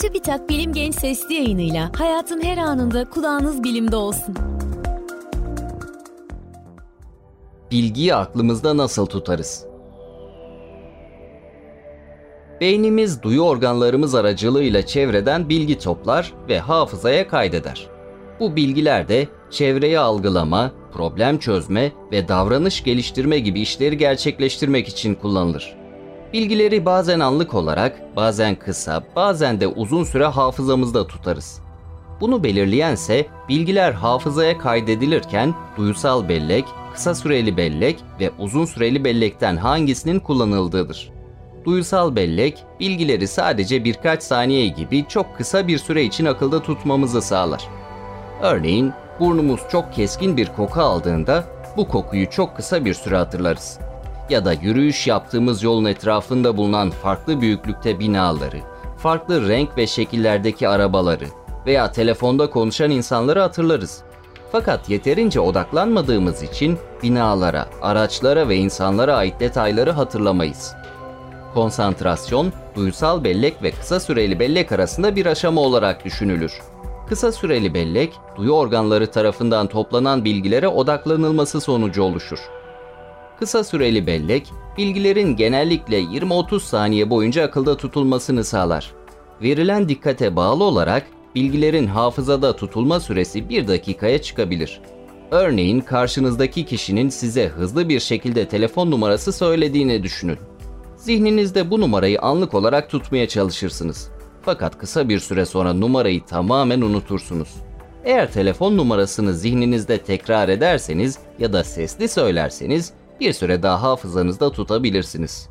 TÜBİTAK Bilim Genç Sesli yayınıyla hayatın her anında kulağınız bilimde olsun. Bilgiyi aklımızda nasıl tutarız? Beynimiz duyu organlarımız aracılığıyla çevreden bilgi toplar ve hafızaya kaydeder. Bu bilgiler de çevreyi algılama, problem çözme ve davranış geliştirme gibi işleri gerçekleştirmek için kullanılır. Bilgileri bazen anlık olarak, bazen kısa, bazen de uzun süre hafızamızda tutarız. Bunu belirleyense bilgiler hafızaya kaydedilirken duyusal bellek, kısa süreli bellek ve uzun süreli bellekten hangisinin kullanıldığıdır. Duyusal bellek, bilgileri sadece birkaç saniye gibi çok kısa bir süre için akılda tutmamızı sağlar. Örneğin burnumuz çok keskin bir koku aldığında bu kokuyu çok kısa bir süre hatırlarız. Ya da yürüyüş yaptığımız yolun etrafında bulunan farklı büyüklükte binaları, farklı renk ve şekillerdeki arabaları veya telefonda konuşan insanları hatırlarız. Fakat yeterince odaklanmadığımız için binalara, araçlara ve insanlara ait detayları hatırlamayız. Konsantrasyon, duysal bellek ve kısa süreli bellek arasında bir aşama olarak düşünülür. Kısa süreli bellek, duyu organları tarafından toplanan bilgilere odaklanılması sonucu oluşur. Kısa süreli bellek, bilgilerin genellikle 20-30 saniye boyunca akılda tutulmasını sağlar. Verilen dikkate bağlı olarak bilgilerin hafızada tutulma süresi 1 dakikaya çıkabilir. Örneğin karşınızdaki kişinin size hızlı bir şekilde telefon numarası söylediğini düşünün. Zihninizde bu numarayı anlık olarak tutmaya çalışırsınız. Fakat kısa bir süre sonra numarayı tamamen unutursunuz. Eğer telefon numarasını zihninizde tekrar ederseniz ya da sesli söylerseniz bir süre daha hafızanızda tutabilirsiniz.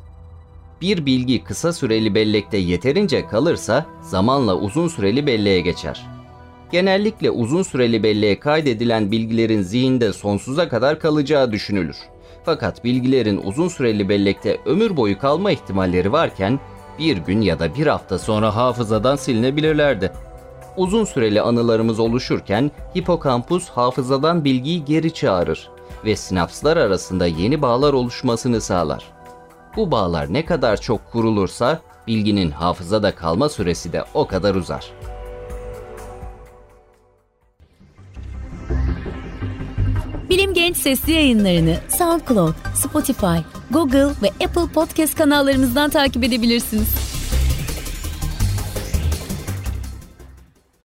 Bir bilgi kısa süreli bellekte yeterince kalırsa zamanla uzun süreli belleğe geçer. Genellikle uzun süreli belleğe kaydedilen bilgilerin zihinde sonsuza kadar kalacağı düşünülür. Fakat bilgilerin uzun süreli bellekte ömür boyu kalma ihtimalleri varken bir gün ya da bir hafta sonra hafızadan silinebilirlerdi. Uzun süreli anılarımız oluşurken hipokampus hafızadan bilgiyi geri çağırır ve sinapslar arasında yeni bağlar oluşmasını sağlar. Bu bağlar ne kadar çok kurulursa bilginin hafızada kalma süresi de o kadar uzar. Bilim Genç Sesli yayınlarını SoundCloud, Spotify, Google ve Apple Podcast kanallarımızdan takip edebilirsiniz.